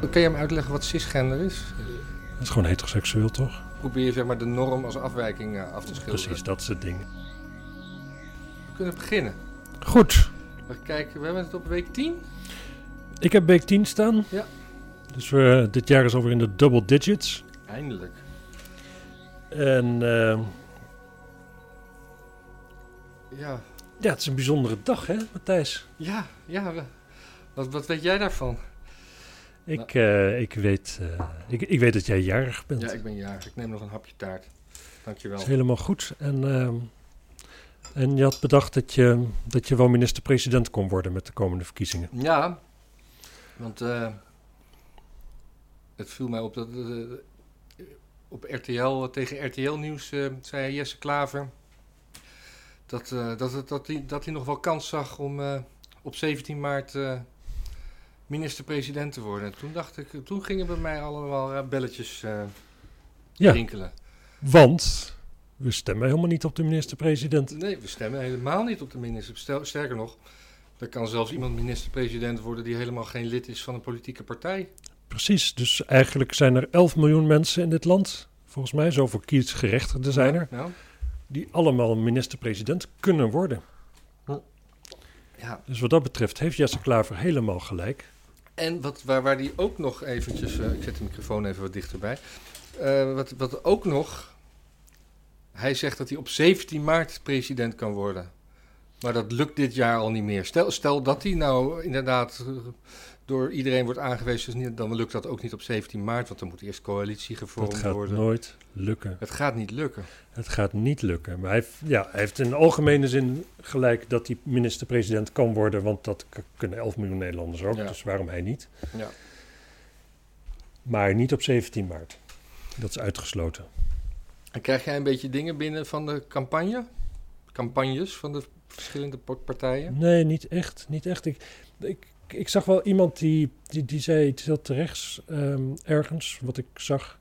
Kan je hem uitleggen wat cisgender is? Dat is gewoon heteroseksueel, toch? Probeer je zeg maar, de norm als afwijking eh, af te schilderen. Precies, dat soort dingen. We kunnen beginnen. Goed. We kijken, we hebben het op week 10. Ik heb week 10 staan. Ja. Dus we, dit jaar is alweer in de double digits. Eindelijk. En eh, Ja, ja, het is een bijzondere dag, hè, Matthijs? ja, ja. Wat, wat weet jij daarvan? Ik, eh, ik, weet, eh, ik, ik weet dat jij jarig bent. Ja, ik ben jarig. Ik neem nog een hapje taart. Dankjewel. Dat is helemaal goed. En, ehm, en je had bedacht dat je, dat je wel minister-president kon worden met de komende verkiezingen. Ja, want eh, het viel mij op dat op RTL, tegen RTL Nieuws zei Jesse Klaver dat, dat, het- dat, hij, dat hij nog wel kans zag om op 17 maart minister-president te worden. En toen dacht ik, toen gingen bij mij allemaal eh, belletjes Ja. rinkelen. Want we stemmen helemaal niet op de minister-president. Nee, we stemmen helemaal niet op de minister. Sterker nog, er kan zelfs iemand minister-president worden die helemaal geen lid is van een politieke partij. Precies, dus eigenlijk zijn er 11 miljoen mensen in dit land, volgens mij, zoveel kiesgerechtigden zijn er, Ja, die allemaal minister-president kunnen worden. ja. Dus wat dat betreft heeft Jesse Klaver helemaal gelijk. En wat, waar, waar die ook nog eventjes... eh, ik zet de microfoon even wat dichterbij. Eh, wat, wat ook nog... Hij zegt dat hij op 17 maart president kan worden. Maar dat lukt dit jaar al niet meer. Stel, stel dat hij nou inderdaad eh, door iedereen wordt aangewezen... dus niet- dan lukt dat ook niet op 17 maart... want dan moet eerst coalitie gevormd Dat gaat worden. nooit lukken. Het gaat niet lukken. Het gaat niet lukken. Maar hij, heeft- ja, hij heeft in algemene zin gelijk dat hij minister-president kan worden, want dat kunnen 11 miljoen Nederlanders ook, Ja. dus waarom hij niet? Ja. Maar niet op 17 maart. Dat is uitgesloten. En krijg jij een beetje dingen binnen van de campagne? Campagnes van de verschillende partijen? Nee, niet echt. Niet echt. Ik, ik, ik zag wel iemand die, die, die zei iets heel terechts ehm, ergens, wat ik zag.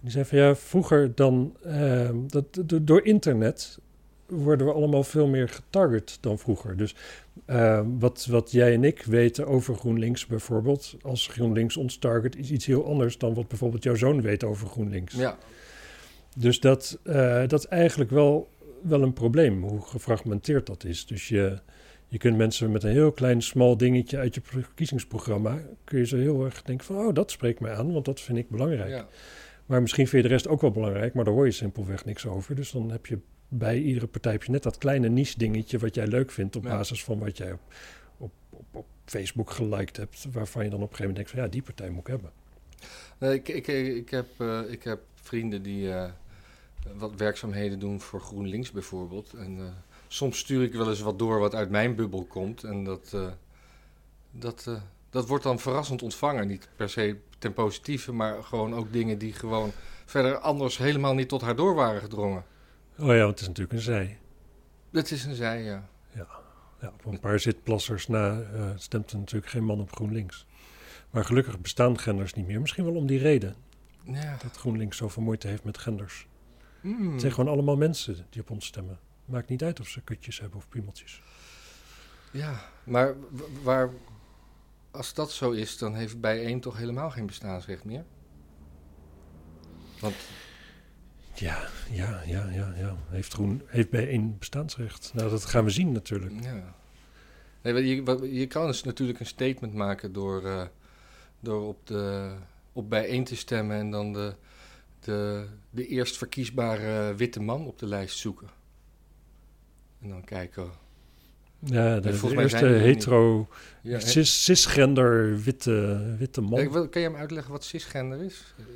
Die zei van ja, vroeger dan, ehm, dat, do- door internet worden we allemaal veel meer getarget dan vroeger. Dus ehm, wat, wat jij en ik weten over GroenLinks bijvoorbeeld, als GroenLinks ons target, is iets heel anders dan wat bijvoorbeeld jouw zoon weet over GroenLinks. Ja, Dus dat, eh, dat is eigenlijk wel, wel een probleem, hoe gefragmenteerd dat is. Dus je, je kunt mensen met een heel klein, smal dingetje uit je verkiezingsprogramma... kun je ze heel erg denken van, oh, dat spreekt mij aan, want dat vind ik belangrijk. ja. Maar misschien vind je de rest ook wel belangrijk, maar daar hoor je simpelweg niks over. Dus dan heb je bij iedere partij heb je net dat kleine niche dingetje... wat jij leuk vindt op Ja. basis van wat jij op, op, op, op Facebook geliked hebt... waarvan je dan op een gegeven moment denkt van, ja, die partij moet ik hebben. Nee, ik, ik, ik, heb, eh, ik heb vrienden die eh, wat werkzaamheden doen voor GroenLinks bijvoorbeeld. En eh, soms stuur ik wel eens wat door wat uit mijn bubbel komt. En dat, eh, dat, eh, dat wordt dan verrassend ontvangen. Niet per se ten positieve, maar gewoon ook dingen die gewoon verder anders helemaal niet tot haar door waren gedrongen. Oh ja, want het is natuurlijk een zij. Dat is een zij, ja. Ja, op een paar zitplassers na eh, stemt er natuurlijk geen man op GroenLinks. Maar gelukkig bestaan genders niet meer. Misschien wel om die reden ja. dat GroenLinks zoveel moeite heeft met genders. Mm. Het zijn gewoon allemaal mensen die op ons stemmen. Maakt niet uit of ze kutjes hebben of piemeltjes. Ja, maar waar, als dat zo is, dan heeft bijeen toch helemaal geen bestaansrecht meer? Want Ja, ja, ja, ja, ja. Heeft, groen, heeft bij één bestaansrecht. Nou, dat gaan we zien natuurlijk. Ja. Nee, je, je kan dus natuurlijk een statement maken door, eh, door op, de, op bijeen te stemmen en dan de, de, de eerst verkiesbare witte man op de lijst zoeken. En dan kijken. Ja, de, de eerste er hetero, Ja, cis, cisgender, witte, witte man. Wat- kan je hem uitleggen wat cisgender is? Dat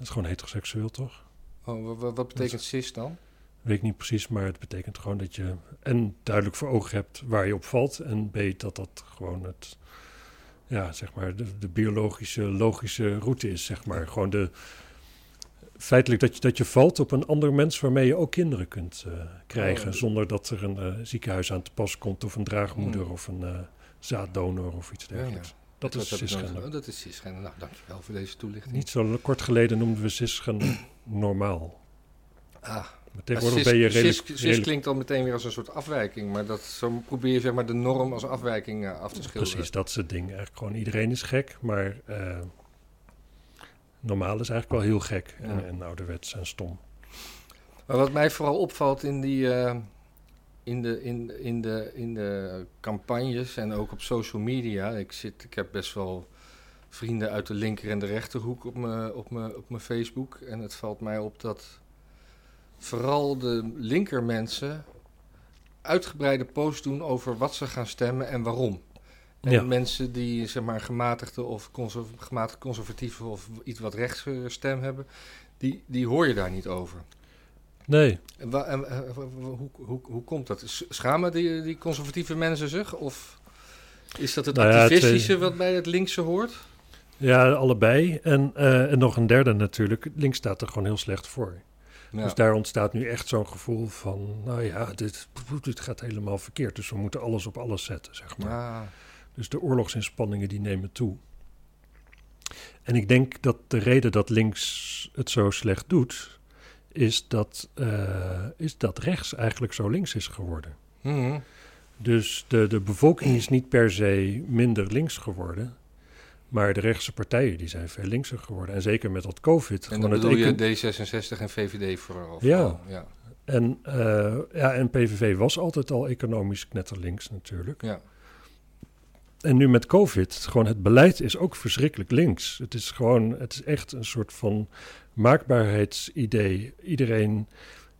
is gewoon heteroseksueel, toch? Oh, wa- wa- wat, betekent cis dan? Weet ik niet precies, maar het betekent gewoon dat je en duidelijk voor ogen hebt waar je op valt. En B, dat dat gewoon het, ja, zeg maar, de, de biologische, logische route is, zeg maar. Gewoon de, feitelijk dat je, dat je valt op een ander mens waarmee je ook kinderen kunt eh, krijgen. Oh. Zonder dat er een eh, ziekenhuis aan te pas komt of een draagmoeder Hmm. of een eh, zaaddonor of iets dergelijks. ja. Dat is cisgender. Dat is cisgender. Nou, dankjewel voor deze toelichting. Niet zo kort geleden noemden we cisgender normaal. Ah, Maar tegenwoordig cis, ben je cis- redelijk... cis redelijk- klinkt al meteen weer als een soort afwijking, maar dat, zo probeer je zeg maar, de norm als afwijking af te schilderen. Precies, dat is het ding. Eigenlijk gewoon iedereen is gek, maar Normaal is eigenlijk wel heel gek Ja. en, en ouderwets en stom. Maar wat mij vooral opvalt in, die, eh, in, de, in, in, de, in de campagnes en ook op social media. Ik, zit, ik heb best wel vrienden uit de linker en de rechterhoek op mijn op op mijn Facebook. En het valt mij op dat vooral de linker mensen uitgebreide posts doen over wat ze gaan stemmen en waarom. En Ja. mensen die zeg maar gematigde of conser gematigd conservatieve of iets wat rechts eh, stem hebben, die, die hoor je daar niet over. Nee, En, eh, hoe, hoe, hoe komt dat? Schamen die, die conservatieve mensen zich? Of is dat het Nou ja, activistische eh, wat bij het linkse hoort? ja, allebei. En, en nog een derde natuurlijk. Links staat er gewoon heel slecht voor. Ja. Dus daar ontstaat nu echt zo'n gevoel van... nou ja, dit, dit gaat helemaal verkeerd. Dus we moeten alles op alles zetten, zeg maar. Ah, Dus de oorlogsinspanningen die nemen toe. En ik denk dat de reden dat links het zo slecht doet... is dat, eh, is dat rechts eigenlijk zo links is geworden. mhm. Dus de, de bevolking is niet per se minder links geworden... maar de rechtse partijen die zijn veel linkser geworden. En zeker met dat covid. En dan bedoel je D66 en VVD vooral? Ja. ja. En, eh, ja, en PVV was altijd al economisch knetterlinks natuurlijk. ja. En nu met COVID, gewoon het beleid is ook verschrikkelijk links. Het is gewoon, het is echt een soort van maakbaarheidsidee. Iedereen,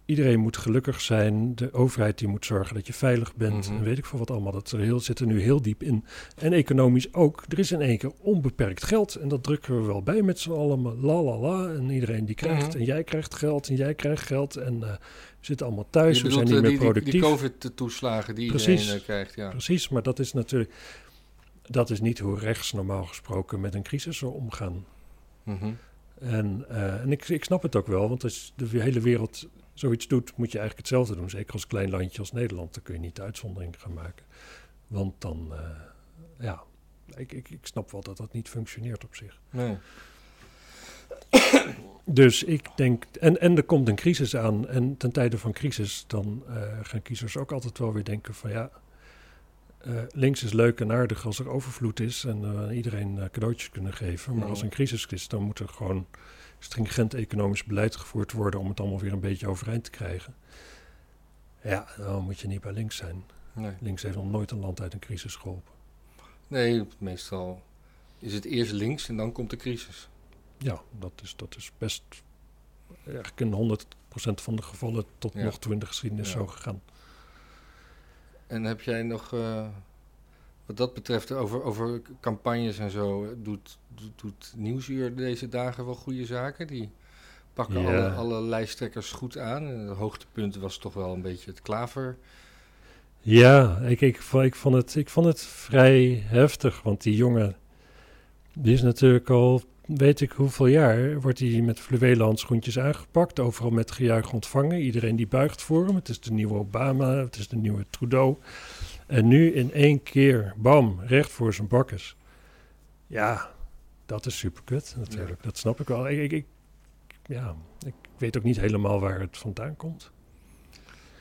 iedereen moet gelukkig zijn. De overheid die moet zorgen dat je veilig bent. Mhm. En weet ik veel wat allemaal. Dat er heel, zit er nu heel diep in. En economisch ook. Er is in één keer onbeperkt geld. En dat drukken we wel bij met z'n allen. La la la. En iedereen die krijgt. Mhm. En jij krijgt geld. En jij krijgt geld. En eh, we zitten allemaal thuis. je we bedoelt zijn niet eh, meer die, die, productief. die COVID-toeslagen die Precies. iedereen eh, krijgt, ja. Precies, maar dat is natuurlijk. Dat is niet hoe rechts normaal gesproken met een crisis zou omgaan. Mhm. En, eh, en ik, ik snap het ook wel, want als de hele wereld zoiets doet, moet je eigenlijk hetzelfde doen. Zeker als klein landje als Nederland, dan kun je niet de uitzondering gaan maken. Want dan, eh, ja, ik, ik, ik snap wel dat dat niet functioneert op zich. Nee. Dus ik denk, en, en er komt een crisis aan. En ten tijde van crisis, dan eh, gaan kiezers ook altijd wel weer denken van ja, eh, links is leuk en aardig als er overvloed is en eh, iedereen eh, cadeautjes kunnen geven. Maar Ja. als er een crisis is, dan moet er gewoon stringent economisch beleid gevoerd worden om het allemaal weer een beetje overeind te krijgen. Ja, dan moet je niet bij links zijn. Nee. Links heeft nog nooit een land uit een crisis geholpen. nee, meestal is het eerst links en dan komt de crisis. Ja, dat is, dat is best eigenlijk in 100% van de gevallen tot Ja. nog toe in de geschiedenis Ja. zo gegaan. En heb jij nog, eh, wat dat betreft, over, over campagnes en zo, eh, doet, doet, doet Nieuwsuur deze dagen wel goede zaken? Die pakken Ja. alle, alle lijsttrekkers goed aan. En het hoogtepunt was toch wel een beetje het klaver. Ja, ik, ik, ik, vond het, ik vond het vrij heftig, want die jongen, die is natuurlijk al, weet ik hoeveel jaar, wordt hij met fluwelen handschoentjes aangepakt, overal met gejuich ontvangen. Iedereen die buigt voor hem, het is de nieuwe Obama, het is de nieuwe Trudeau. En nu in één keer, bam, recht voor zijn bakkes. Ja, dat is superkut natuurlijk, dat snap ik wel. Ik, ik, ik, ja, ik weet ook niet helemaal waar het vandaan komt.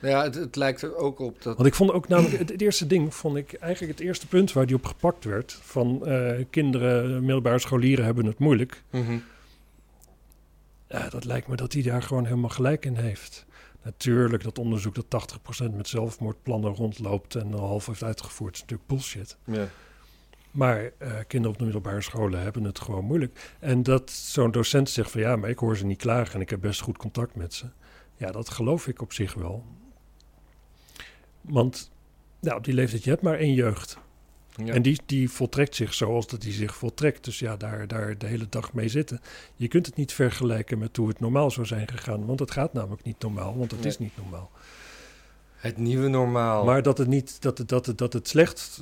Ja, het, het lijkt er ook op dat... Want ik vond ook namelijk, het, het eerste ding vond ik eigenlijk het eerste punt waar die op gepakt werd. Van eh, kinderen, middelbare scholieren hebben het moeilijk. Mhm. Ja, dat lijkt me dat hij daar gewoon helemaal gelijk in heeft. Natuurlijk, dat onderzoek dat 80% met zelfmoordplannen rondloopt en al half heeft uitgevoerd, is natuurlijk bullshit. Ja. Maar eh, kinderen op de middelbare scholen hebben het gewoon moeilijk. En dat zo'n docent zegt van ja, maar ik hoor ze niet klagen en ik heb best goed contact met ze. Ja, dat geloof ik op zich wel. Want nou, op die leeftijd, je hebt maar één jeugd. Ja. En die, die voltrekt zich zoals dat die zich voltrekt. Dus ja, daar, daar de hele dag mee zitten. Je kunt het niet vergelijken met hoe het normaal zou zijn gegaan. Want het gaat namelijk niet normaal, want het Nee. is niet normaal. Het nieuwe normaal. Maar dat het niet dat het, dat het, dat het slecht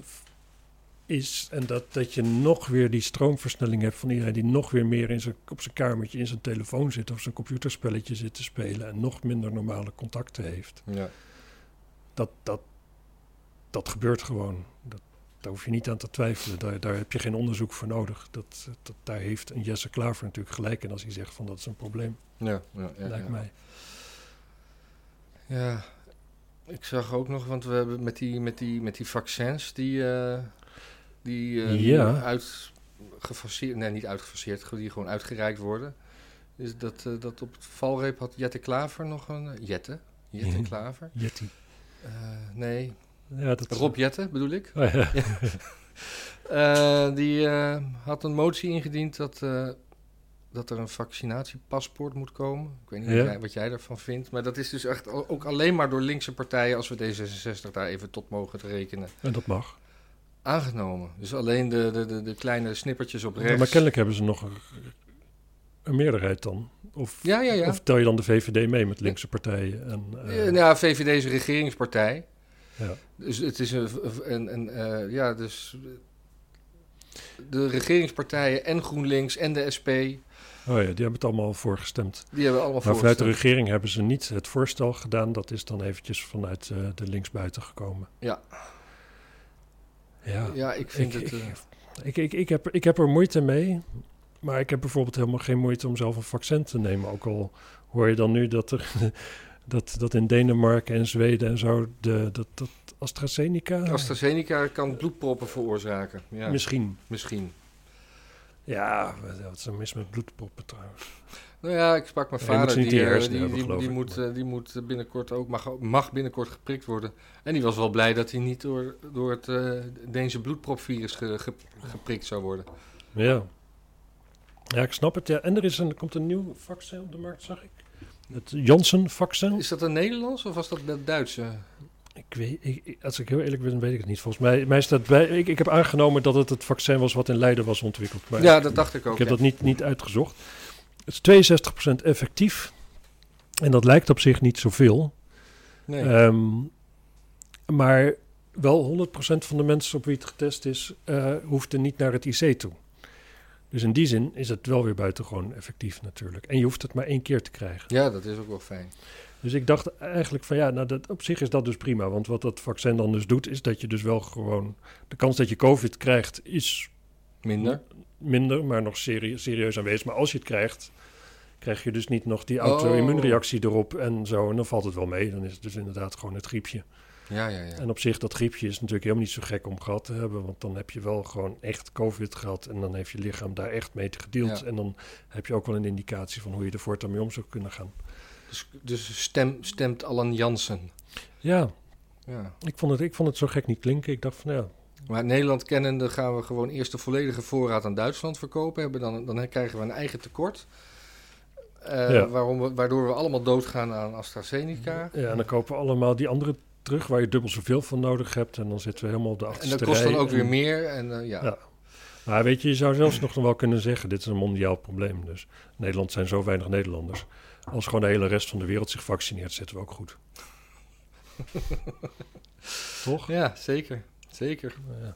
is en dat, dat je nog weer die stroomversnelling hebt van iedereen die nog weer meer in zijn, op zijn kamertje in zijn telefoon zit of zijn computerspelletje zit te spelen en nog minder normale contacten heeft. Ja. Dat, dat, dat gebeurt gewoon. Dat, daar hoef je niet aan te twijfelen. Daar, daar heb je geen onderzoek voor nodig. Dat, dat, daar heeft een Jesse Klaver natuurlijk gelijk in als hij zegt van dat is een probleem, Ja, ja, ja, lijkt ja. mij. Ja, ik zag ook nog, want we hebben met die, met die, met die vaccins die, eh, die Ja. uitgefaseerd, nee niet uitgefaseerd, die gewoon uitgereikt worden. Dus dat, eh, dat op het valreep had Jette Klaver nog een... Jette? Jette Klaver? Jetty. Eh, nee, Ja, dat, Rob Jette bedoel ik. Oh, ja. Eh, die eh, had een motie ingediend dat, dat er een vaccinatiepaspoort moet komen. Ik weet niet Ja. wat, jij, wat jij daarvan vindt. Maar dat is dus echt ook alleen maar door linkse partijen, als we D66 daar even tot mogen rekenen, En dat mag. aangenomen. Dus alleen de, de, de, de kleine snippertjes op Ja, rechts. maar kennelijk hebben ze nog een, meerderheid dan. Of, Ja, ja, ja. of tel je dan de VVD mee met linkse partijen? En, eh, Eh, nou, ja, VVD is een regeringspartij. ja. Dus het is een, een, een eh, ja, dus de regeringspartijen en GroenLinks en de SP, die Oh ja, die hebben het allemaal voorgestemd. hebben allemaal Maar vanuit de regering hebben ze niet het voorstel gedaan. Dat is dan eventjes vanuit eh, de linksbuiten gekomen. Ja. Ja, Ja, ik vind Ik- het... Ik, ik, ik, heb, ik heb er moeite mee. Maar ik heb bijvoorbeeld helemaal geen moeite om zelf een vaccin te nemen. Ook al hoor je dan nu dat, er, dat, dat in Denemarken en Zweden en zo... De, dat, dat AstraZeneca... AstraZeneca kan bloedproppen veroorzaken. Ja, Misschien. misschien. Ja, wat is er mis met bloedproppen trouwens? Nou ja, ik sprak mijn vader, die, je eh, die, hebben, die, die moet, eh, die moet binnenkort ook, mag, mag binnenkort geprikt worden. En die was wel blij dat hij niet door, door het eh Deense bloedpropvirus ge- ge- geprikt zou worden. Ja. Ja, ik snap het. Ja. En er, is een, er komt een nieuw vaccin op de markt, zag ik. Het Janssen-vaccin. Is dat een Nederlands of was dat het Duitse? Ik weet, ik, als ik heel eerlijk ben, weet ik het niet. Volgens mij, mij staat bij, ik, ik heb aangenomen dat het het vaccin was wat in Leiden was ontwikkeld. Maar ja, dat dacht ik ook. ik heb ja. dat niet, niet uitgezocht. Het is 62% effectief. En dat lijkt op zich niet zoveel. Nee. Ehm, maar wel 100% van de mensen op wie het getest is, eh hoeft er niet naar het IC toe. Dus in die zin is het wel weer buitengewoon effectief natuurlijk. En je hoeft het maar één keer te krijgen. ja, dat is ook wel fijn. Dus ik dacht eigenlijk van ja, nou dat, op zich is dat dus prima. Want wat dat vaccin dan dus doet, is dat je dus wel gewoon... De kans dat je COVID krijgt is Minder. minder, maar nog serie- serieus aanwezig. Maar als je het krijgt, krijg je dus niet nog die Oh. auto-immuunreactie erop en zo. En dan valt het wel mee. Dan is het dus inderdaad gewoon het griepje. Ja, ja, ja. En op zich, dat griepje is natuurlijk helemaal niet zo gek om gehad te hebben. Want dan heb je wel gewoon echt COVID gehad. En dan heeft je lichaam daar echt mee gedeeld. Ja. En dan heb je ook wel een indicatie van hoe je er voortaan mee om zou kunnen gaan. Dus, dus stem, stemt Alan Jansen. Ja, Ja. ik vond, het, ik vond het zo gek niet klinken. Ik dacht van ja, Maar Nederland kennende gaan we gewoon eerst de volledige voorraad aan Duitsland verkopen. Hebben dan, dan krijgen we een eigen tekort. Eh, Ja. waarom we, waardoor we allemaal doodgaan aan AstraZeneca. Ja, en dan kopen we allemaal die andere terug waar je dubbel zoveel van nodig hebt. En dan zitten we helemaal op de En achterste dat kost dan ook weer En- meer. En, eh, ja. Ja. Maar weet je, je zou zelfs nog wel kunnen zeggen, dit is een mondiaal probleem. Dus Nederland zijn zo weinig Nederlanders. Als gewoon de hele rest van de wereld zich vaccineert, zitten we ook goed. Toch? ja, zeker. Zeker. Ja.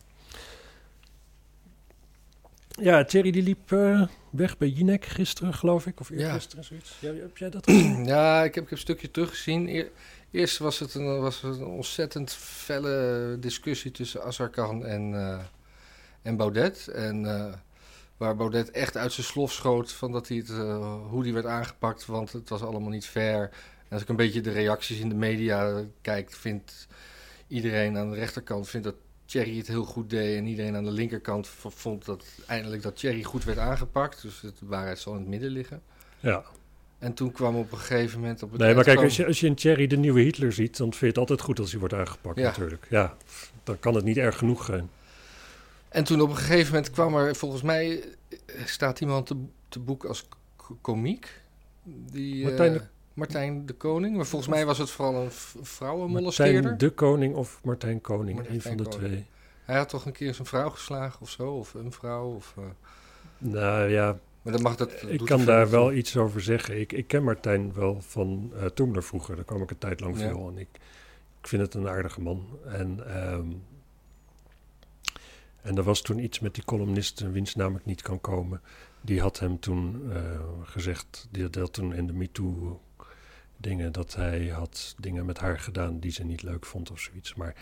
Ja, Thierry die liep eh, weg bij Jinek gisteren, geloof ik. Of Ja. eergisteren, zoiets. Ja, heb jij dat gezien? Ja, ik heb, ik heb een stukje teruggezien. Eer- eerst was het een, was een ontzettend felle discussie tussen Azarkan en, eh, en Baudet. En eh, waar Baudet echt uit zijn slof schoot van dat hij het, eh, hoe die werd aangepakt, want het was allemaal niet fair. En als ik een beetje de reacties in de media kijk, vindt iedereen aan de rechterkant vindt dat Thierry het heel goed deed. En iedereen aan de linkerkant vond dat eindelijk dat Thierry goed werd aangepakt. Dus de waarheid zal in het midden liggen. Ja. En toen kwam op een gegeven moment op het Nee, maar kijk, als je, als je in Thierry de nieuwe Hitler ziet, dan vind je het altijd goed als hij wordt aangepakt Ja. natuurlijk. Ja, dan kan het niet erg genoeg zijn. En toen op een gegeven moment kwam er, volgens mij eh, staat iemand te, te boek als komiek. Die, Martijn eh, de- Martijn de Koning. Maar volgens mij was het vooral een vrouwenmolesteerder. Martijn de Koning of Martijn Koning, Martijn een van de Koning. twee. Hij had toch een keer zijn vrouw geslagen of zo? Of een vrouw? Of, eh, Nou ja, maar dat mag dat. ik kan er daar wel toe. iets over zeggen. Ik, ik ken Martijn wel van uh, Toemler vroeger. Daar kwam ik een tijd lang Ja. veel. En ik, ik vind het een aardige man. En, ehm, en er was toen iets met die columnist, wiens naam ik niet kan komen. Die had hem toen eh, gezegd, die had toen in de MeToo dingen, dat hij had dingen met haar gedaan die ze niet leuk vond of zoiets. Maar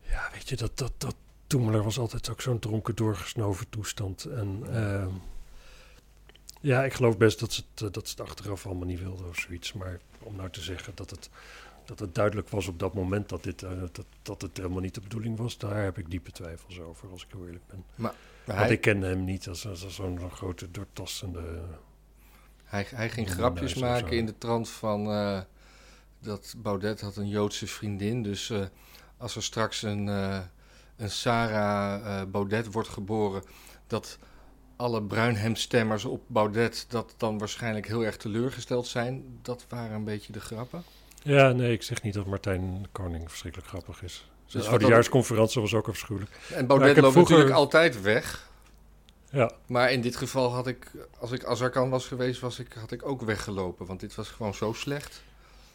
ja, weet je, dat, dat, dat Toemler was altijd ook zo'n dronken doorgesnoven toestand. En ehm, ja, ik geloof best dat ze, het, eh, dat ze het achteraf allemaal niet wilden of zoiets. Maar om nou te zeggen dat het dat het duidelijk was op dat moment dat, dit, eh, dat, dat het helemaal niet de bedoeling was. Daar heb ik diepe twijfels over, als ik heel eerlijk ben. Maar Want hij, ik kende hem niet als, als, als zo'n grote, doortastende... hij, hij ging grapjes maken in de trant van eh, dat Baudet had een Joodse vriendin. Dus als er straks een, een Sarah eh, Baudet wordt geboren, dat alle bruinhemstemmers op Baudet dat dan waarschijnlijk heel erg teleurgesteld zijn. Dat waren een beetje de grappen. Ja, nee, ik zeg niet dat Martijn Koning verschrikkelijk grappig is. Zijn Dus oudejaarsconferentie was ook afschuwelijk. En Baudet loopt vroeger- natuurlijk altijd weg. Ja, Maar in dit geval had ik, als ik Azarkan was geweest, was ik, had ik ook weggelopen. Want dit was gewoon zo slecht.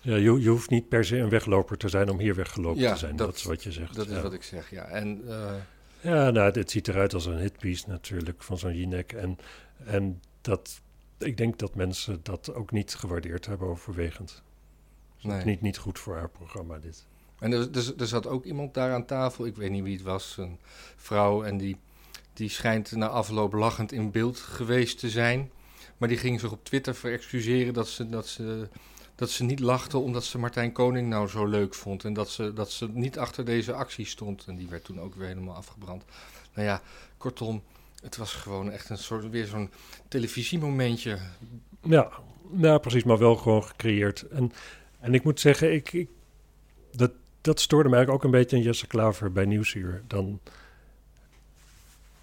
Ja je, je hoeft niet per se een wegloper te zijn om hier weggelopen Ja, te zijn. Dat, dat- is wat je zegt. Dat is wat ik zeg, ja. En eh, Ja, nou, het ziet eruit als een hitpiece natuurlijk van zo'n Jinek. En, en dat, ik denk dat mensen dat ook niet gewaardeerd hebben overwegend. Het is Nee. niet, niet goed voor haar programma dit. En er, er, er zat ook iemand daar aan tafel, ik weet niet wie het was, een vrouw. En die, die schijnt na afloop lachend in beeld geweest te zijn. Maar die ging zich op Twitter verexcuseren dat ze, dat ze, dat ze niet lachte omdat ze Martijn Koning nou zo leuk vond. En dat ze, dat ze niet achter deze actie stond. En die werd toen ook weer helemaal afgebrand. Nou ja, kortom, het was gewoon echt een soort, weer zo'n televisiemomentje. Ja, nou, precies, maar wel gewoon gecreëerd. En, en ik moet zeggen, ik, ik, dat, dat stoorde mij ook een beetje aan Jesse Klaver bij Nieuwsuur. Dan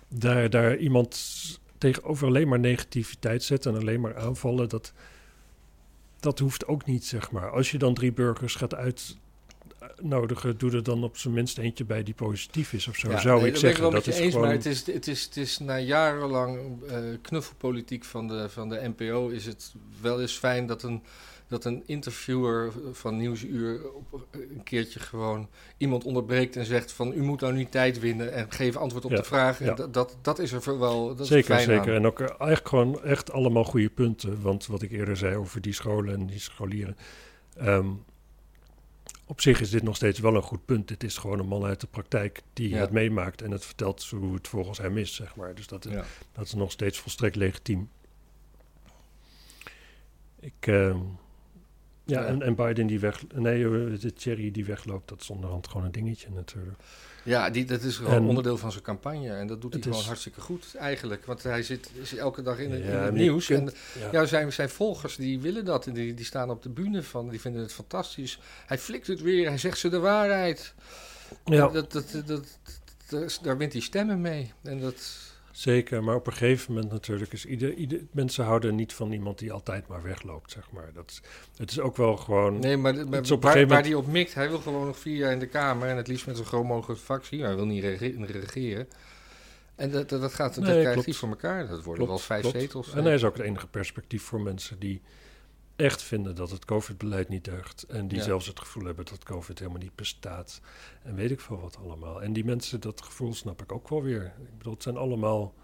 daar, daar iemand tegenover alleen maar negativiteit zetten en alleen maar aanvallen, dat, dat hoeft ook niet, zeg maar. Als je dan drie burgers gaat uitnodigen, doe er dan op zijn minst eentje bij die positief is of zo, Ja, zou nee, ik dat zeggen. dat is eens, gewoon... maar het is, het, is, het is na jarenlang eh, knuffelpolitiek van de, van de NPO is het wel eens fijn dat een, dat een interviewer van Nieuwsuur op een keertje gewoon iemand onderbreekt en zegt van u moet nou nu tijd winnen en geef antwoord op Ja, de vraag. Ja. dat, dat, dat is er voor wel dat is zeker, fijn zeker. aan. En ook eh, eigenlijk gewoon echt allemaal goede punten. Want wat ik eerder zei over die scholen en die scholieren. ehm, op zich is dit nog steeds wel een goed punt. Dit is gewoon een man uit de praktijk die Ja. het meemaakt en het vertelt hoe het volgens hem is, zeg maar. Dus dat, is- dat is nog steeds volstrekt legitiem. Ik, ehm, ja. En, en Biden die weg... Nee, eh, de Thierry die wegloopt, dat is onderhand gewoon een dingetje natuurlijk. Ja, die, dat is gewoon En- onderdeel van zijn campagne. En dat doet hij gewoon is- hartstikke goed eigenlijk. Want hij zit is elke dag in, het- in nieuws. kunt- en ja. ja, zijn, zijn volgers die willen dat. En die, die staan op de bühne van. Die vinden het fantastisch. Hij flikt het weer. Hij zegt ze de waarheid. Ja. Dat, dat- dat- daar wint hij stemmen mee. En dat... Zeker, maar op een gegeven moment natuurlijk is ieder, ieder mensen houden niet van iemand die altijd maar wegloopt, zeg maar. Dat, is- het is ook wel gewoon. Nee, maar, maar is op waar, gegeven waar moment- hij op mikt, hij wil gewoon nog vier jaar in de Kamer. En het liefst met zo'n groot mogelijk fractie. Maar hij wil niet rege- regeren. En dat, dat, dat gaat, dat Nee, krijgt klopt. hij voor elkaar. Dat worden Klopt, wel vijf klopt. zetels. En hij is ook het enige perspectief voor mensen die echt vinden dat het COVID-beleid niet deugt. En die Ja. zelfs het gevoel hebben dat COVID helemaal niet bestaat. En weet ik veel wat allemaal. En die mensen, dat gevoel snap ik ook wel weer. Ik bedoel, het zijn allemaal.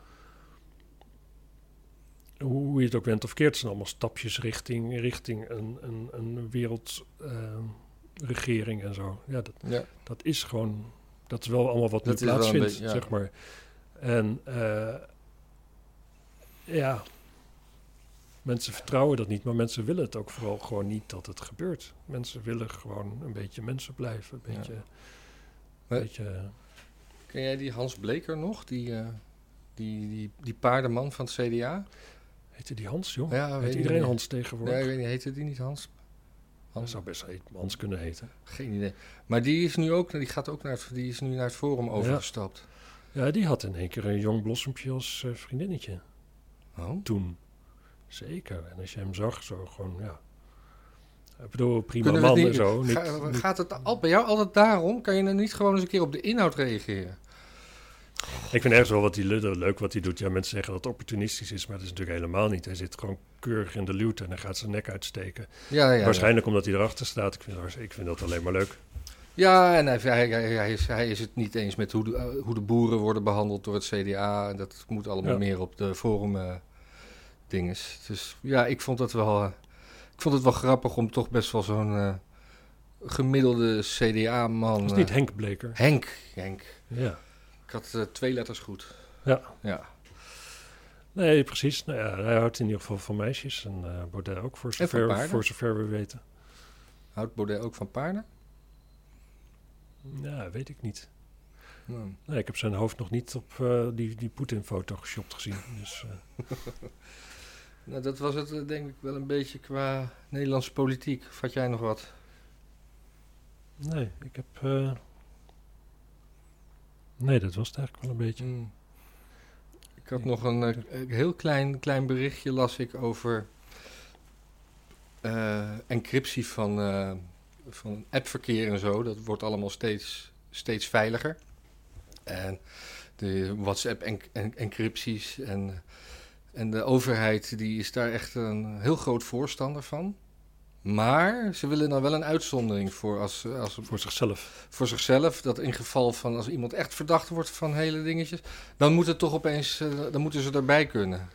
Hoe je het ook went of keert, het zijn allemaal stapjes richting, richting een, een, een wereldregering en zo. Ja, dat, Ja. dat is gewoon, dat is wel allemaal wat Dat nu plaatsvindt, beetje, ja. zeg maar. En eh, ja, mensen vertrouwen dat niet, maar mensen willen het ook vooral gewoon niet dat het gebeurt. Mensen willen gewoon een beetje mensen blijven, een Ja. beetje, beetje Ken jij die Hans Bleker nog? Die, eh, die, die, die paardenman van het CDA? heette die Hans, joh? Ja, Heet iedereen niet. Hans tegenwoordig? Nee, ik weet niet, heette die niet Hans? Hans? zou best Hans kunnen heten. Geen idee. Maar die is nu ook, die gaat ook naar het, die is nu naar het forum overgestapt. Ja, die had in één keer een jong blossempje als eh, vriendinnetje Oh. toen. Zeker. En als je hem zag, zo gewoon, ja. Ik bedoel, prima man en zo. Niet, Ga- niet- gaat het al, bij jou altijd daarom? Kan je dan niet gewoon eens een keer op de inhoud reageren? Ik vind ergens wel wat hij le- leuk wat hij doet. Ja, mensen zeggen dat het opportunistisch is, maar dat is natuurlijk helemaal niet. Hij zit gewoon keurig in de luwte en hij gaat zijn nek uitsteken. Ja, ja, Waarschijnlijk omdat hij erachter staat. Ik vind, dat- ik vind dat alleen maar leuk. Ja, en hij, hij, hij, is, hij is het niet eens met hoe de, eh, hoe de boeren worden behandeld door het CDA. En dat moet allemaal Ja. meer op de forum eh, dinges. Dus ja, ik vond het wel, eh, ik vond het wel grappig om toch best wel zo'n eh, gemiddelde CDA-man... Dat is eh, niet Henk Bleker. Henk, Henk. Ja. Ik had eh, twee letters goed. Ja. Ja. Nee, precies. Nou ja, hij houdt in ieder geval van meisjes. En eh Baudet ook, voor zover, voor zover we weten. Houdt Baudet ook van paarden? Ja, weet ik niet. Nou, Nee, ik heb zijn hoofd nog niet op eh, die, die Poetin-foto geshopt gezien. Dus, eh, nou, dat was het eh, denk ik wel een beetje qua Nederlandse politiek. Vat jij nog wat? nee, ik heb... eh, nee, dat was het eigenlijk wel een beetje. Hmm. Ik had nog een eh, een heel klein, klein berichtje las ik over encryptie van, van appverkeer en zo. Dat wordt allemaal steeds, steeds veiliger. En de WhatsApp-encrypties en, en de overheid die is daar echt een heel groot voorstander van. Maar ze willen dan wel een uitzondering voor als, als, Voor zichzelf. voor zichzelf. Dat in geval van als iemand echt verdacht wordt van hele dingetjes, dan moet het toch opeens, eh, dan moeten ze erbij kunnen.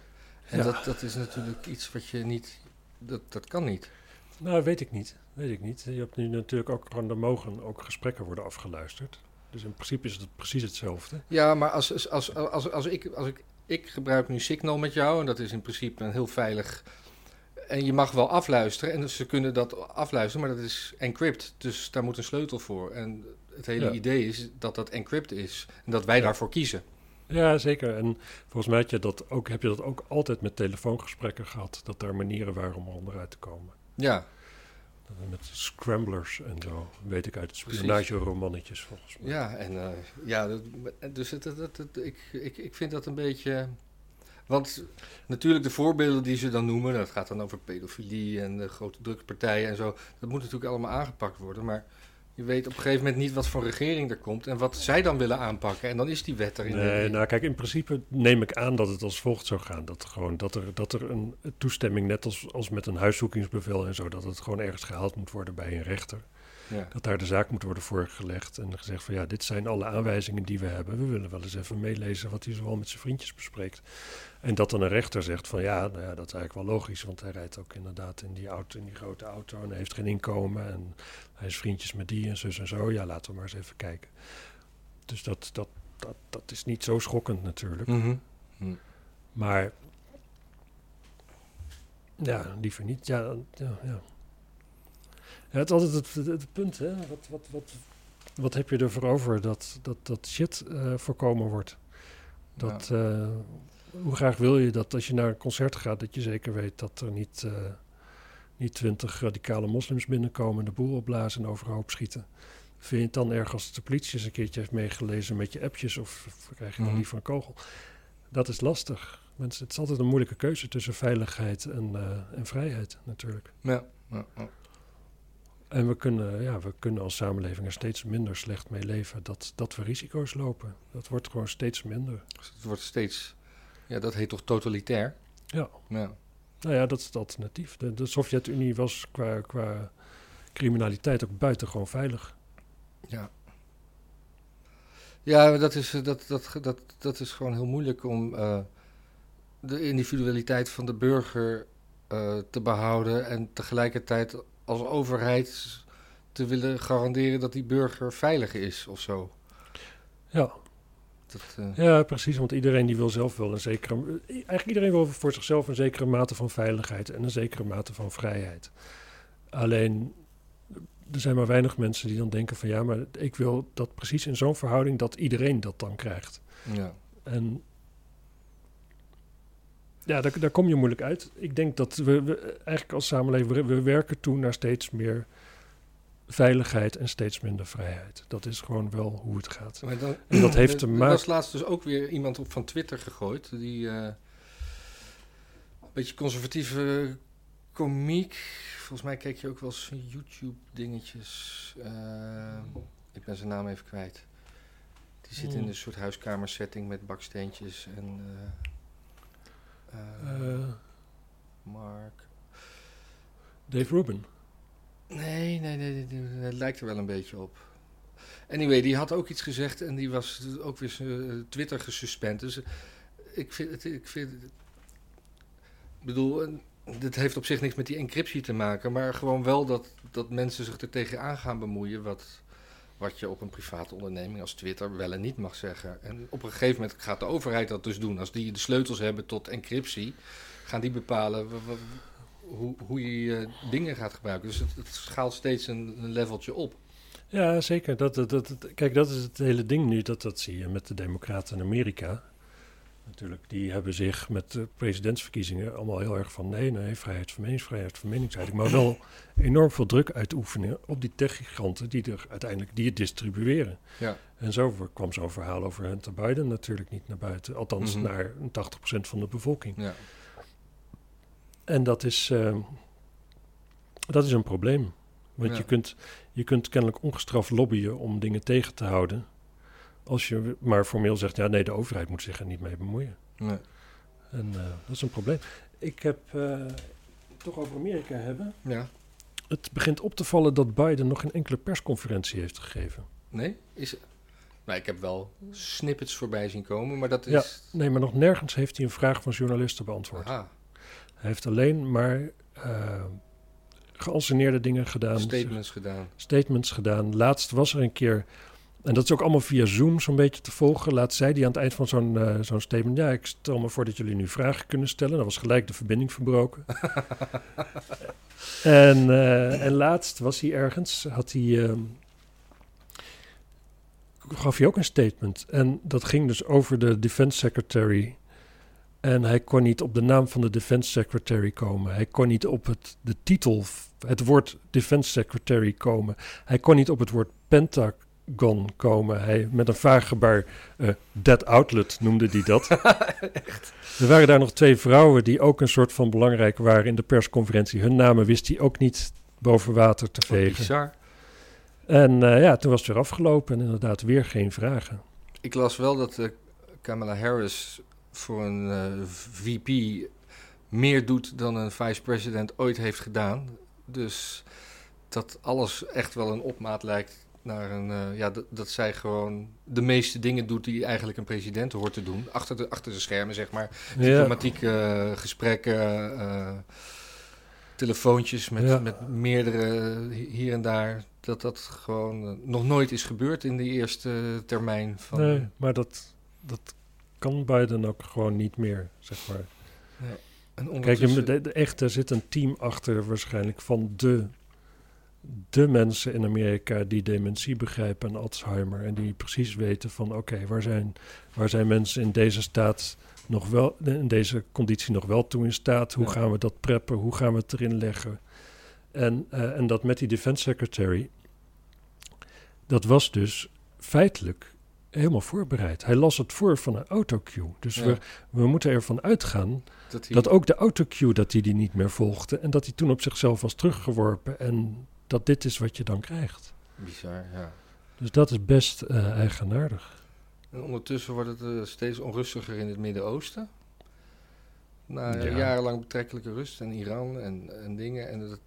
En Ja. dat, dat is natuurlijk iets wat je niet, dat, dat kan niet. Nou, weet ik niet. Weet ik niet. Je hebt nu natuurlijk ook gewoon, er mogen ook gesprekken worden afgeluisterd. Dus in principe is het precies hetzelfde. Ja, maar als, als, als, als, als, ik, als ik, ik gebruik nu Signal met jou en dat is in principe een heel veilig. En je mag wel afluisteren en dus ze kunnen dat afluisteren, maar dat is encrypt. Dus daar moet een sleutel voor. En het hele Ja. idee is dat dat encrypt is en dat wij Ja. daarvoor kiezen. Ja, zeker. En volgens mij heb je dat ook, heb je dat ook altijd met telefoongesprekken gehad. Dat er manieren waren om er onderuit te komen. Ja, Met scramblers en zo. Weet ik uit spionageromannetjes volgens mij. Ja, en eh, ja, dat, dus het, het- ik, ik, ik vind dat een beetje. Want natuurlijk de voorbeelden die ze dan noemen, dat gaat dan over pedofilie en de grote drugspartijen en zo. Dat moet natuurlijk allemaal aangepakt worden. Maar je weet op een gegeven moment niet wat voor regering er komt en wat zij dan willen aanpakken. En dan is die wet er in. Nee, nou kijk, in principe neem ik aan dat het als volgt zou gaan. Dat, gewoon, dat, er, dat er een toestemming, net als, als met een huiszoekingsbevel en zo, dat het gewoon ergens gehaald moet worden bij een rechter. ja. Dat daar de zaak moet worden voorgelegd en gezegd van ja, dit zijn alle aanwijzingen die we hebben. We willen wel eens even meelezen wat hij zoal met zijn vriendjes bespreekt. En dat dan een rechter zegt van ja, nou ja, dat is eigenlijk wel logisch, want hij rijdt ook inderdaad in die, auto, in die grote auto en hij heeft geen inkomen en hij is vriendjes met die en zus en zo. Ja, laten we maar eens even kijken. Dus dat, dat, dat, dat is niet zo schokkend natuurlijk. Mhm. Maar ja, liever niet. Ja, ja, ja. ja het is altijd het, het, het punt, hè. Wat, wat, wat, wat heb je ervoor over dat, dat, dat shit eh, voorkomen wordt? Dat, eh, hoe graag wil je dat als je naar een concert gaat, dat je zeker weet dat er niet, eh, niet twintig radicale moslims binnenkomen, de boel opblazen en overhoop schieten? Vind je het dan erg als de politie eens een keertje heeft meegelezen met je appjes of, of krijg je dan Mhm. liever een kogel? Dat is lastig. Mensen, het is altijd een moeilijke keuze tussen veiligheid en, eh, en vrijheid natuurlijk. Ja, ja, ja. En we kunnen, ja, we kunnen als samenleving er steeds minder slecht mee leven dat, dat we risico's lopen. Dat wordt gewoon steeds minder. Dus het wordt steeds. Ja, dat heet toch totalitair? Ja. Ja. Nou ja, dat is het alternatief. De, de Sovjet-Unie was qua, qua criminaliteit ook buitengewoon veilig. Ja. Ja, dat is, eh, dat, dat, dat, dat is gewoon heel moeilijk om eh, de individualiteit van de burger eh, te behouden en tegelijkertijd als overheid te willen garanderen dat die burger veilig is of zo. Ja, Dat, eh, ja, precies. Want iedereen die wil zelf wel een zekere... Eigenlijk iedereen wil voor zichzelf een zekere mate van veiligheid en een zekere mate van vrijheid. Alleen, er zijn maar weinig mensen die dan denken van... ja, maar ik wil dat precies in zo'n verhouding dat iedereen dat dan krijgt. ja. En ja, daar, daar kom je moeilijk uit. Ik denk dat we, we eigenlijk als samenleving, we, we werken toe naar steeds meer veiligheid en steeds minder vrijheid. Dat is gewoon wel hoe het gaat. Maar dan, En dat heeft er- te Er maken- was laatst dus ook weer iemand op van Twitter gegooid. Die eh, een beetje conservatieve komiek. Volgens mij keek je ook wel eens YouTube dingetjes. Eh, ik ben zijn naam even kwijt. Die zit in Hmm. een soort huiskamersetting met baksteentjes en... Eh, Mark... Dave Rubin. Nee, nee, nee, nee, het lijkt er wel een beetje op. Anyway, die had ook iets gezegd en die was ook weer zijn Twitter gesuspend. Dus ik vind ik vind bedoel, eh, dit heeft op zich niks met die encryptie te maken, maar gewoon wel dat, dat mensen zich er tegenaan gaan bemoeien wat, wat je op een private onderneming als Twitter wel en niet mag zeggen. En op een gegeven moment gaat de overheid dat dus doen. Als die de sleutels hebben tot encryptie, gaan die bepalen hoe, hoe je dingen gaat gebruiken. Dus het, het schaalt steeds een, een leveltje op. Ja, zeker. Dat, dat, dat, dat- kijk, dat is het hele ding nu. Dat, dat zie je met de Democraten in Amerika. Natuurlijk, die hebben zich met de presidentsverkiezingen allemaal heel erg van... nee, nee, vrijheid van meningsvrijheid van meningsuiting. Maar wel enorm veel druk uitoefenen op die techgiganten... die er uiteindelijk die het distribueren. Ja. En zo kwam zo'n verhaal over Hunter Biden natuurlijk niet naar buiten. Althans, Mhm. naar 80% van de bevolking. Ja. En dat is, eh, dat is een probleem. Want Ja. je, kunt, je kunt kennelijk ongestraft lobbyen om dingen tegen te houden. Als je maar formeel zegt, ja nee, de overheid moet zich er niet mee bemoeien. Nee. En eh, dat is een probleem. Ik heb eh, toch over Amerika hebben. ja. Het begint op te vallen dat Biden nog geen enkele persconferentie heeft gegeven. Nee? Is, nou, ik heb wel snippets voorbij zien komen, maar dat Ja. is... Nee, maar nog nergens heeft hij een vraag van journalisten beantwoord. Aha, Hij heeft alleen maar eh geanceneerde dingen gedaan. statements gedaan. statements gedaan. Laatst was er een keer, en dat is ook allemaal via Zoom zo'n beetje te volgen. Laatst zei hij aan het eind van zo'n eh, zo'n statement: Ja, ik stel me voor dat jullie nu vragen kunnen stellen. Dan was gelijk de verbinding verbroken. en, eh, en laatst was hij ergens, had hij. gaf hij ook een statement. En dat ging dus over de Defense Secretary. En hij kon niet op de naam van de Defense Secretary komen. Hij kon niet op het, de titel, het woord Defense Secretary komen. Hij kon niet op het woord Pentagon komen. Hij, met een vaag gebaar, eh Dead Outlet noemde hij dat. Er waren daar nog twee vrouwen die ook een soort van belangrijk waren in de persconferentie. Hun namen wist hij ook niet boven water te Wat vegen. bizar. En eh, ja, toen was het weer afgelopen en inderdaad weer geen vragen. Ik las wel dat eh, Kamala Harris voor een eh, VP meer doet dan een vice-president ooit heeft gedaan. Dus dat alles echt wel een opmaat lijkt naar een... eh, ja, dat, zij gewoon de meeste dingen doet die eigenlijk een president hoort te doen. Achter de, achter de schermen, zeg maar. Diplomatieke eh, gesprekken, telefoontjes met, Ja. met meerdere hier en daar. Dat dat gewoon nog nooit is gebeurd in de eerste termijn van... nee, maar dat, dat kan Biden ook gewoon niet meer, zeg maar. En Kijk, ondertussen- de, de, echt, er zit een team achter waarschijnlijk van de, de mensen in Amerika die dementie begrijpen en Alzheimer. En die precies weten van oké, waar, zijn, waar zijn mensen in deze staat nog wel, in deze conditie nog wel toe in staat? Hoe Ja. gaan we dat preppen? Hoe gaan we het erin leggen? En, eh, en dat met die defense secretary, dat was dus feitelijk helemaal voorbereid. Hij las het voor van een autocue. Dus Ja. we, we moeten ervan uitgaan dat hij, dat ook de autocue dat hij die niet meer volgde en dat hij toen op zichzelf was teruggeworpen en dat dit is wat je dan krijgt. Bizar, ja. Dus dat is best eh, eigenaardig. En ondertussen wordt het eh, steeds onrustiger in het Midden-Oosten. Na Ja. jarenlang betrekkelijke rust en Iran en, en dingen. En dat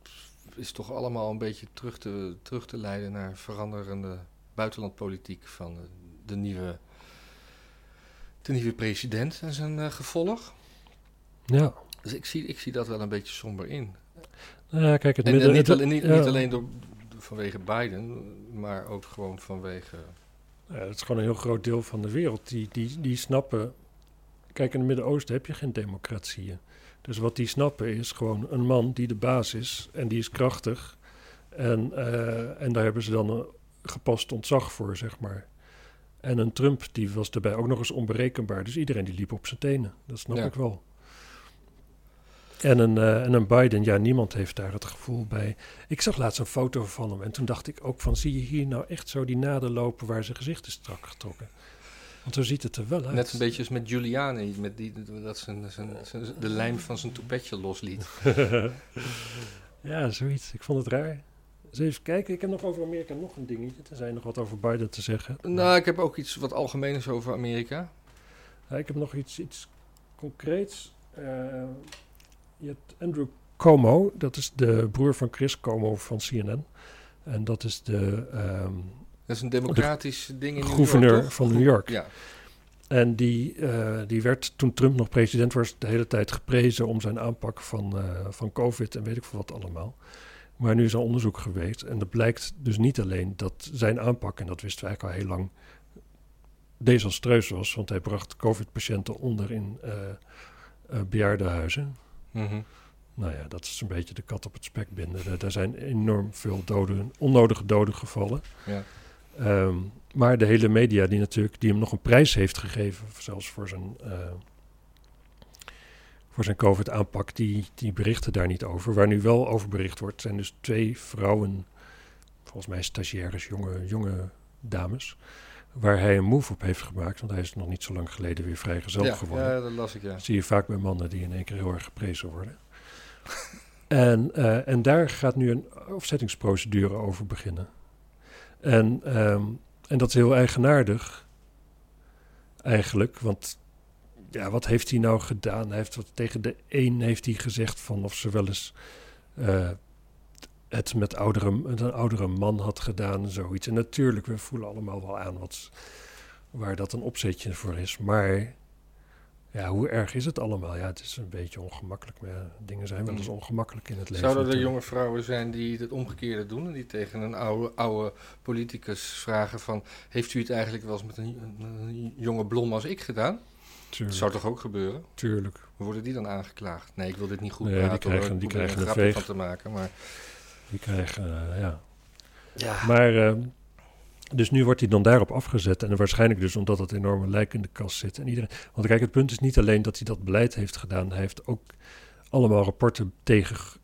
is toch allemaal een beetje terug te, terug te leiden naar veranderende buitenlandpolitiek van eh, de nieuwe, de nieuwe president en zijn eh, gevolg. Ja, Dus ik zie, ik zie dat wel een beetje somber in. Nou ja kijk, het En, en midden... niet, het- alleen, niet, ja. niet alleen door, vanwege Biden, maar ook gewoon vanwege... Ja, het is gewoon een heel groot deel van de wereld. Die, die, die snappen. Kijk, in het Midden-Oosten heb je geen democratieën. Dus wat die snappen is gewoon een man die de baas is en die is krachtig. En, eh, en daar hebben ze dan een gepast ontzag voor, zeg maar. En een Trump, die was daarbij ook nog eens onberekenbaar. Dus iedereen die liep op zijn tenen. Dat snap Ja. ik wel. En een, eh, en een Biden, ja, niemand heeft daar het gevoel bij. Ik zag laatst een foto van hem en toen dacht ik ook van... zie je hier nou echt zo die naden lopen waar zijn gezicht is strak getrokken? Want zo ziet het er wel uit. Net een beetje als met Giuliani, met die, dat zijn, zijn, zijn- de lijm van zijn toepetje losliet. ja, zoiets. Ik vond het raar. Dus even kijken, ik heb nog over Amerika nog een dingetje. Tenzij je nog wat over Biden te zeggen. Nou, ik heb ook iets wat algemeens over Amerika. Ja, ik heb nog iets, iets concreets. Eh, je hebt Andrew Cuomo, dat is de broer van Chris Cuomo van CNN. En dat is de... ehm, Dat is een democratisch ding in New gouverneur York, toch? van New York. Ja, En die, eh, die werd toen Trump nog president was, de hele tijd geprezen om zijn aanpak van, eh, van COVID en weet ik veel wat allemaal. Maar nu is er onderzoek geweest en het blijkt dus niet alleen dat zijn aanpak, en dat wisten we eigenlijk al heel lang, desastreus was. Want hij bracht COVID-patiënten onder in eh bejaardenhuizen. Mhm. Nou ja, dat is een beetje de kat op het spek binden. Er zijn enorm veel doden, onnodige doden gevallen. Ja. Ehm, maar de hele media die natuurlijk die hem nog een prijs heeft gegeven, zelfs voor zijn, eh, voor zijn COVID-aanpak, die, die berichten daar niet over. Waar nu wel over bericht wordt, zijn dus twee vrouwen, volgens mij stagiaires, jonge, jonge dames, waar hij een move op heeft gemaakt. Want hij is nog niet zo lang geleden weer vrijgezel ja, geworden. ja, dat las ik, ja. Dat zie je vaak bij mannen die in één keer heel erg geprezen worden. en, eh, en daar gaat nu een afzettingsprocedure over beginnen. En, ehm, en dat is heel eigenaardig, eigenlijk. Want ja, wat heeft hij nou gedaan? Hij heeft wat, tegen de een heeft hij gezegd van of ze wel eens eh, het met, oudere, een oudere man had gedaan en zoiets. En natuurlijk, we voelen allemaal wel aan wat, waar dat een opzetje voor is. Maar ja, hoe erg is het allemaal? Ja, het is een beetje ongemakkelijk. Maar ja, dingen zijn wel eens Mm. ongemakkelijk in het leven. Zouden er natuurlijk. jonge vrouwen zijn die het omgekeerde doen en die tegen een oude, oude politicus vragen van... heeft u het eigenlijk wel eens met een, een jonge blom als ik gedaan? Dat zou toch ook gebeuren? tuurlijk. Worden die dan aangeklaagd? Nee, ik wil dit niet goed Nee, die praten. hoor. krijgen- die er krijgen een grapje van te maken, maar... Die krijgen, eh, ja. Ja, Maar, eh, dus nu wordt hij dan daarop afgezet. En waarschijnlijk dus omdat het enorme lijk in de kast zit. En iedereen, want kijk, het punt is niet alleen dat hij dat beleid heeft gedaan. Hij heeft ook allemaal rapporten tegen,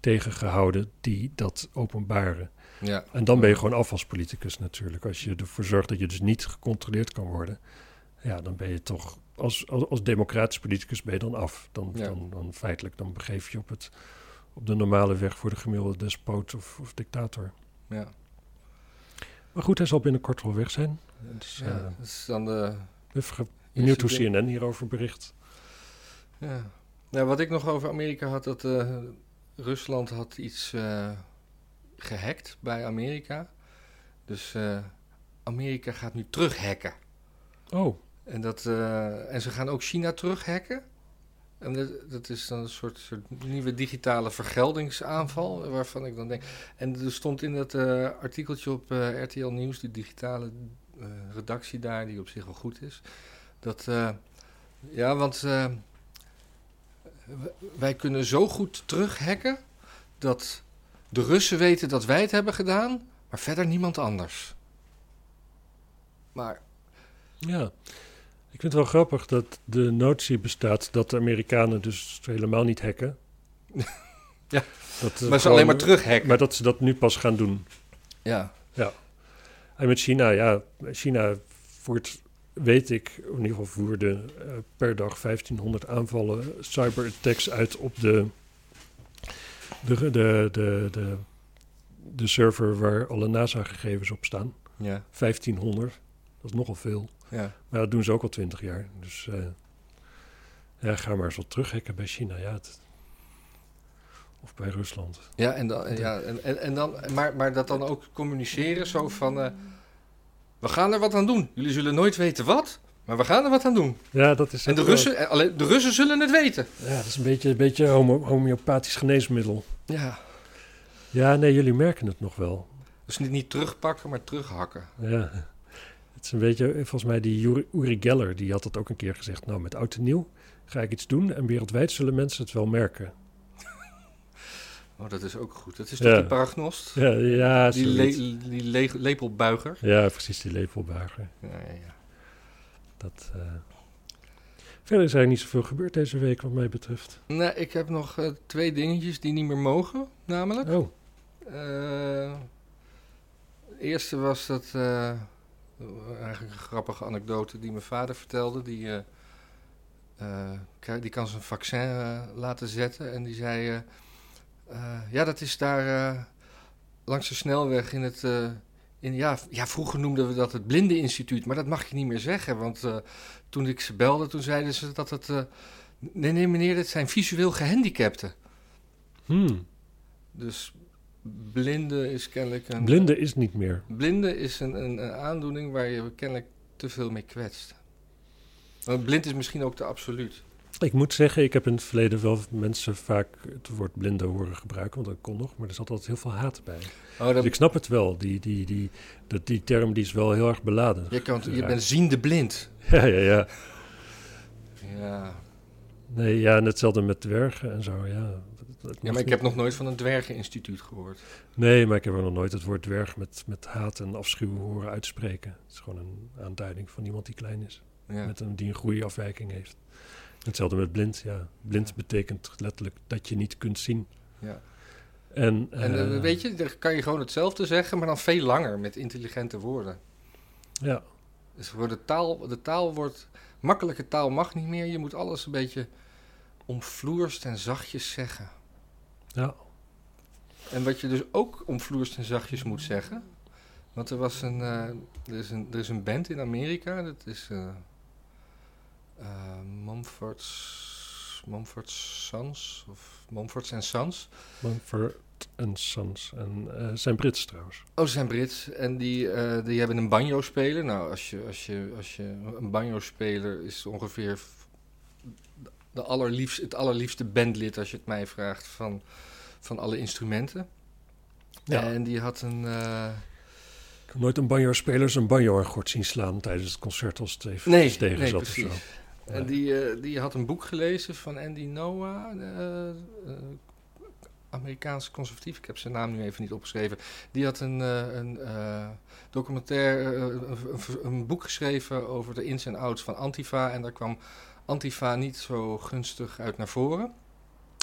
tegengehouden die dat openbaren. ja. En dan ben je gewoon afvalspoliticus natuurlijk. Als je ervoor zorgt dat je dus niet gecontroleerd kan worden. Ja, dan ben je toch, als, als, als democratisch politicus ben je dan af. Dan, Ja. dan, dan feitelijk, dan begeef je op, het, op de normale weg voor de gemiddelde despoot of, of dictator. ja. Maar goed, hij zal binnenkort wel weg zijn. Dus, ja, dan de... even benieuwd hoe. CNN hierover bericht. Ja. Nou, wat ik nog over Amerika had, dat eh, Rusland had iets eh, gehackt bij Amerika. Dus Amerika gaat nu terughacken. Oh, En, dat, eh, en ze gaan ook China terughacken. En dat, dat is dan een soort, nieuwe digitale vergeldingsaanval, waarvan ik dan denk... En er stond in dat eh, artikeltje op eh, RTL Nieuws, die digitale redactie daar, die op zich wel goed is... dat, ja, want wij kunnen zo goed terughacken... dat de Russen weten dat wij het hebben gedaan, maar verder niemand anders. Maar ja. Ik vind het wel grappig dat de notie bestaat dat de Amerikanen dus helemaal niet hacken. Ja. Dat Maar ze alleen maar terughacken. Maar dat ze dat nu pas gaan doen. Ja, En met China, ja, China voert, weet ik, in ieder geval voerde eh, per dag 1500 aanvallen, cyberattacks uit op de, de, de, de, de, de server waar alle NASA-gegevens op staan. ja, 1500, dat is nogal veel. ja. Maar dat doen ze ook al 20 jaar. Dus eh, ja, ga maar eens wat terughacken bij China. Ja, het- of bij Rusland. Ja, en dan, ja, en, en, en dan, maar, maar dat dan ook communiceren zo van... eh, we gaan er wat aan doen. Jullie zullen nooit weten wat, maar we gaan er wat aan doen. Ja, dat is En de Russen, alleen, de Russen zullen het weten. Ja, dat is een beetje een beetje homo- homeopathisch geneesmiddel. Ja. Ja, nee, jullie merken het nog wel. Dus niet, niet terugpakken, maar terughakken. Ja. Het is een beetje, volgens mij die Uri, Geller, die had dat ook een keer gezegd. Nou, met oud en nieuw ga ik iets doen en wereldwijd zullen mensen het wel merken. Oh, dat is ook goed. Dat is Ja. toch die paragnost? Ja, ja, die le- die le- lepelbuiger. ja precies, die lepelbuiger. Ja, ja, ja. Dat, eh. Verder is eigenlijk niet zoveel gebeurd deze week wat mij betreft. Nee, ik heb nog eh, twee dingetjes die niet meer mogen, namelijk. Oh, het eerste was dat, eigenlijk een grappige anekdote die mijn vader vertelde. Die, eh, eh, die kan zijn vaccin eh, laten zetten en die zei, eh, eh, ja dat is daar eh, langs de snelweg in het, eh, in, ja, ja vroeger noemden we dat het blindeninstituut, maar dat mag je niet meer zeggen. Want eh, toen ik ze belde, toen zeiden ze dat het, eh, nee nee meneer, dit zijn visueel gehandicapten. hmm. Dus blinde is kennelijk een... blinde is niet meer. Blinde is een, een, een aandoening waar je kennelijk te veel mee kwetst. Want blind is misschien ook te absoluut. Ik moet zeggen, ik heb in het verleden wel mensen vaak het woord blinde horen gebruiken, want dat kon nog, maar er zat altijd heel veel haat bij. Oh, Dus dat, ik snap het wel, die, die, die, dat, die term die is wel heel erg beladen. je, kan, je bent ziende blind. Ja, ja, ja. Ja. Nee, ja, en hetzelfde met dwergen en zo, ja. Ja, maar ik heb nog nooit van een dwergeninstituut gehoord. Nee, maar ik heb er nog nooit het woord dwerg met, met haat en afschuw horen uitspreken. Het is gewoon een aanduiding van iemand die klein is. Ja. Met een, die een groeiafwijking heeft. Hetzelfde met blind, ja. Blind Ja. betekent letterlijk dat je niet kunt zien. Ja. En, En eh, eh, weet je, dan kan je gewoon hetzelfde zeggen, maar dan veel langer met intelligente woorden. Ja, Dus voor de taal, de taal wordt, makkelijke taal mag niet meer. Je moet alles een beetje omvloerst en zachtjes zeggen. Ja. En wat je dus ook omvloerst en zachtjes moet zeggen. Want er was een, eh, er is een, er is een band in Amerika, dat is eh eh, Mumford's, Mumford's Sons, of Mumford's and Sons. Mumford en Sons. En zijn Brits trouwens. Oh, ze zijn Brits en die, die hebben een banjo-speler. Nou, als je, als je, als je een banjo-speler is ongeveer de allerliefst, het allerliefste bandlid, als je het mij vraagt, van, van alle instrumenten. Ja. En die had een... eh, Ik heb nooit een banjo-speler zijn banjo-akkoord zien slaan tijdens het concert als het even nee, tegen nee, zat of zo. En die, eh, die had een boek gelezen van Andy Noah, eh, eh, Amerikaans conservatief. Ik heb zijn naam nu even niet opgeschreven. Die had een, een documentaire, een- een boek geschreven over de ins en outs van Antifa. En daar kwam Antifa niet zo gunstig uit naar voren.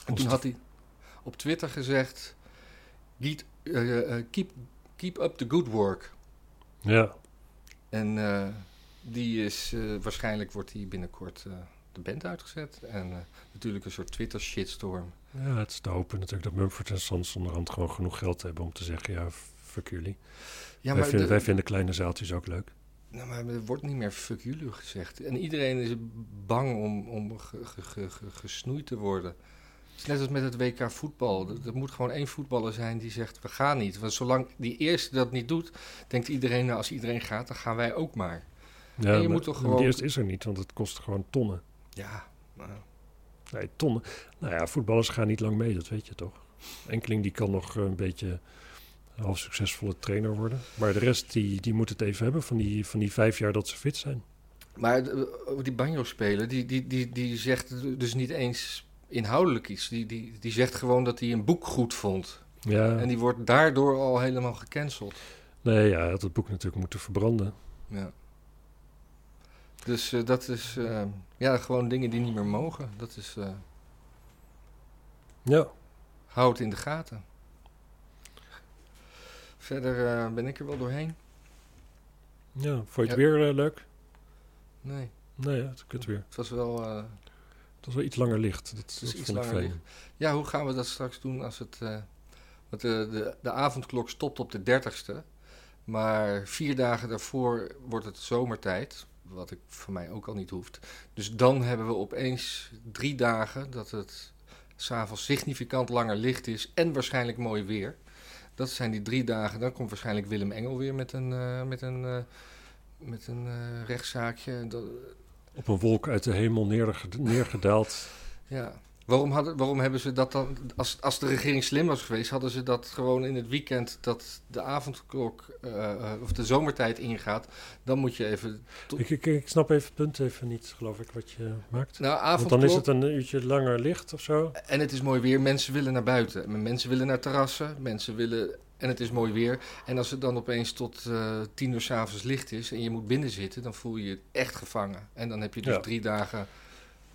En toen had hij op Twitter gezegd: "Giet- eh, eh, keep, keep up the good work. Ja, En eh, die is, eh, waarschijnlijk wordt die binnenkort eh, de band uitgezet. En eh, natuurlijk een soort Twitter shitstorm. ja, het is te hopen natuurlijk dat Mumford en Sons onderhand gewoon genoeg geld hebben om te zeggen, ja, fuck jullie. Ja, wij, vinden, de- wij vinden kleine zaaltjes ook leuk. Nou, maar er wordt niet meer fuck jullie gezegd. En iedereen is bang om, om ge- ge- ge- ge- gesnoeid te worden. Het is net als met het WK voetbal. Er, er moet gewoon één voetballer zijn die zegt, we gaan niet. Want zolang die eerste dat niet doet, denkt iedereen, nou, als iedereen gaat, dan gaan wij ook maar. Ja, En je maar- moet toch gewoon- Die eerste is er niet, want het kost gewoon tonnen. Ja, nou, Nee, tonnen. Nou ja, voetballers gaan niet lang mee, dat weet je toch. Enkeling die kan nog een beetje half succesvolle trainer worden. Maar de rest die, die moet het even hebben van die, van die vijf jaar dat ze fit zijn. Maar over die banjo-speler, die, die, die, die zegt dus niet eens inhoudelijk iets. Die, die, die zegt gewoon dat hij een boek goed vond. Ja, En die wordt daardoor al helemaal gecanceld. nee, ja, hij had het boek natuurlijk moeten verbranden. Ja. Dus eh, dat is eh, ja, gewoon dingen die niet meer mogen. Dat is, eh Ja, hou het in de gaten. Verder eh, ben ik er wel doorheen. ja. vond je het Ja. weer eh, leuk? Nee, Nee, het kut weer. het was wel... eh, Het was wel iets langer licht. Dat, is iets vond ik langer fijn. Ja, hoe gaan we dat straks doen als het... want de, de, de avondklok stopt op de 30ste. Maar vier dagen daarvoor wordt het zomertijd. Wat ik voor mij ook al niet hoeft. Dus dan hebben we opeens drie dagen dat het s'avonds significant langer licht is. En waarschijnlijk mooi weer. Dat zijn die drie dagen. Dan komt waarschijnlijk Willem Engel weer met een, eh, met een, eh, met een eh, rechtszaakje. Dat, Op een wolk uit de hemel neerge- neergedaald. Ja. Waarom, hadden, waarom hebben ze dat dan... Als, als de regering slim was geweest, hadden ze dat gewoon in het weekend... dat de avondklok eh, of de zomertijd ingaat. Dan moet je even... ik, ik, ik snap even het punt even niet, geloof ik, wat je maakt. Nou, Want avondklok... dan is het een uurtje langer licht of zo. En het is mooi weer. Mensen willen naar buiten. Mensen willen naar terrassen. Mensen willen... En het is mooi weer. En als het dan opeens tot eh, tien uur s'avonds licht is... en je moet binnen zitten... dan voel je je echt gevangen. En dan heb je dus Ja. drie dagen...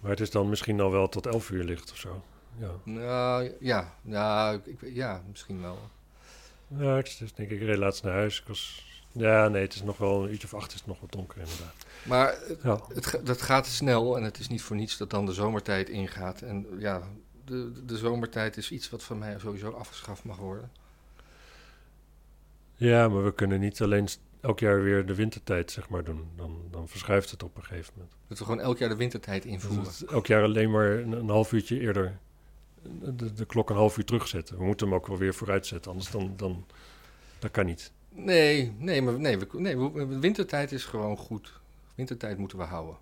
Maar het is dan misschien al wel tot elf uur licht of zo. Ja, Nou, ja. Nou, ik, ja, misschien wel. ja ik dus denk ik, reed laatst naar huis. Ik was... Ja, nee, het is nog wel een uurtje of acht is het nog wat donker inderdaad. Maar Ja, Het, dat gaat snel en het is niet voor niets dat dan de zomertijd ingaat. En ja, de, de zomertijd is iets wat van mij sowieso afgeschaft mag worden. ja maar we kunnen niet alleen elk jaar weer de wintertijd zeg maar doen. Dan, dan verschuift het op een gegeven moment. Dat we gewoon elk jaar de wintertijd Dus invoeren. elk jaar alleen maar een, een half uurtje eerder de, de klok een half uur terugzetten. We moeten hem ook wel weer vooruitzetten, anders dan, dan dat kan niet. Nee, nee, maar nee, we, nee we- wintertijd is gewoon goed. Wintertijd moeten we houden.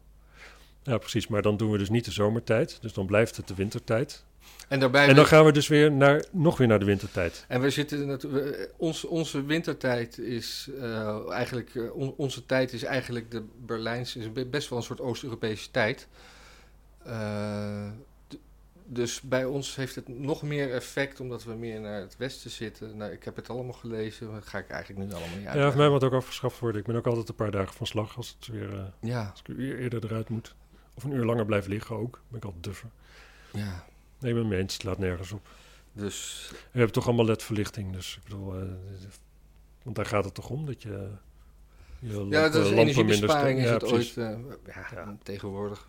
Ja, precies. Maar dan doen we dus niet de zomertijd. Dus dan blijft het de wintertijd. En daarbij... En dan gaan we dus weer naar, nog weer naar de wintertijd. En we zitten natuurlijk. Ons, onze wintertijd is eh, eigenlijk. eh, on- onze tijd is eigenlijk de Berlijnse. Is be- best wel een soort Oost-Europese tijd. Eh, dus bij ons heeft het nog meer effect omdat we meer naar het westen zitten. Nou, ik heb het allemaal gelezen, dat ga ik eigenlijk nu allemaal niet Ja, uitleggen. voor mij moet ook afgeschaft worden. Ik ben ook altijd een paar dagen van slag als, het weer, eh, Ja, als ik uur eerder eruit moet. Of een uur langer blijf liggen ook. Ben ik altijd duffer. ja. Nee, ik ben het mee eens. Het slaat nergens op. Dus We hebben toch allemaal ledverlichting. Dus ik bedoel... eh, want daar gaat het toch om, dat je... je ja, dat is energiebesparing is het ja, precies. ooit. eh, ja, Ja. tegenwoordig.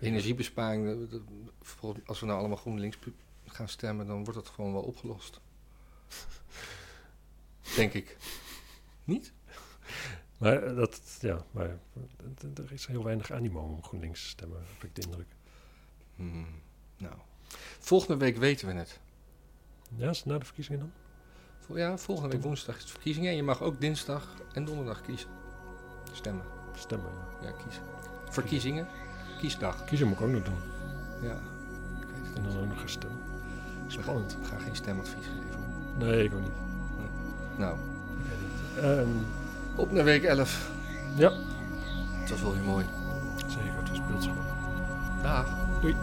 Energiebesparing, dat- dat- volgens- als we nou allemaal GroenLinks gaan stemmen, dan wordt dat gewoon wel opgelost. Denk ik. Niet? Maar eh, dat, ja, maar er is heel weinig animo om GroenLinks te stemmen, heb ik de indruk. Hmm, nou. Volgende week weten we het. Ja, is het na de verkiezingen dan? Vol- Ja, volgende week woensdag is de verkiezingen. En je mag ook dinsdag en donderdag kiezen. Stemmen. Stemmen, ja. Ja, kiezen. Verkiezingen. Kiesdag. Kiezen moet ik ook nog doen. Ja. Ik weet het En dan ook nog gaan stemmen. Spannend. Ik ga geen stemadvies geven. Nee, ik ook niet. Nou, Ehm, op naar week 11. ja, Het was wel weer mooi. zeker. Het was beeldschoon. Dag. Doei.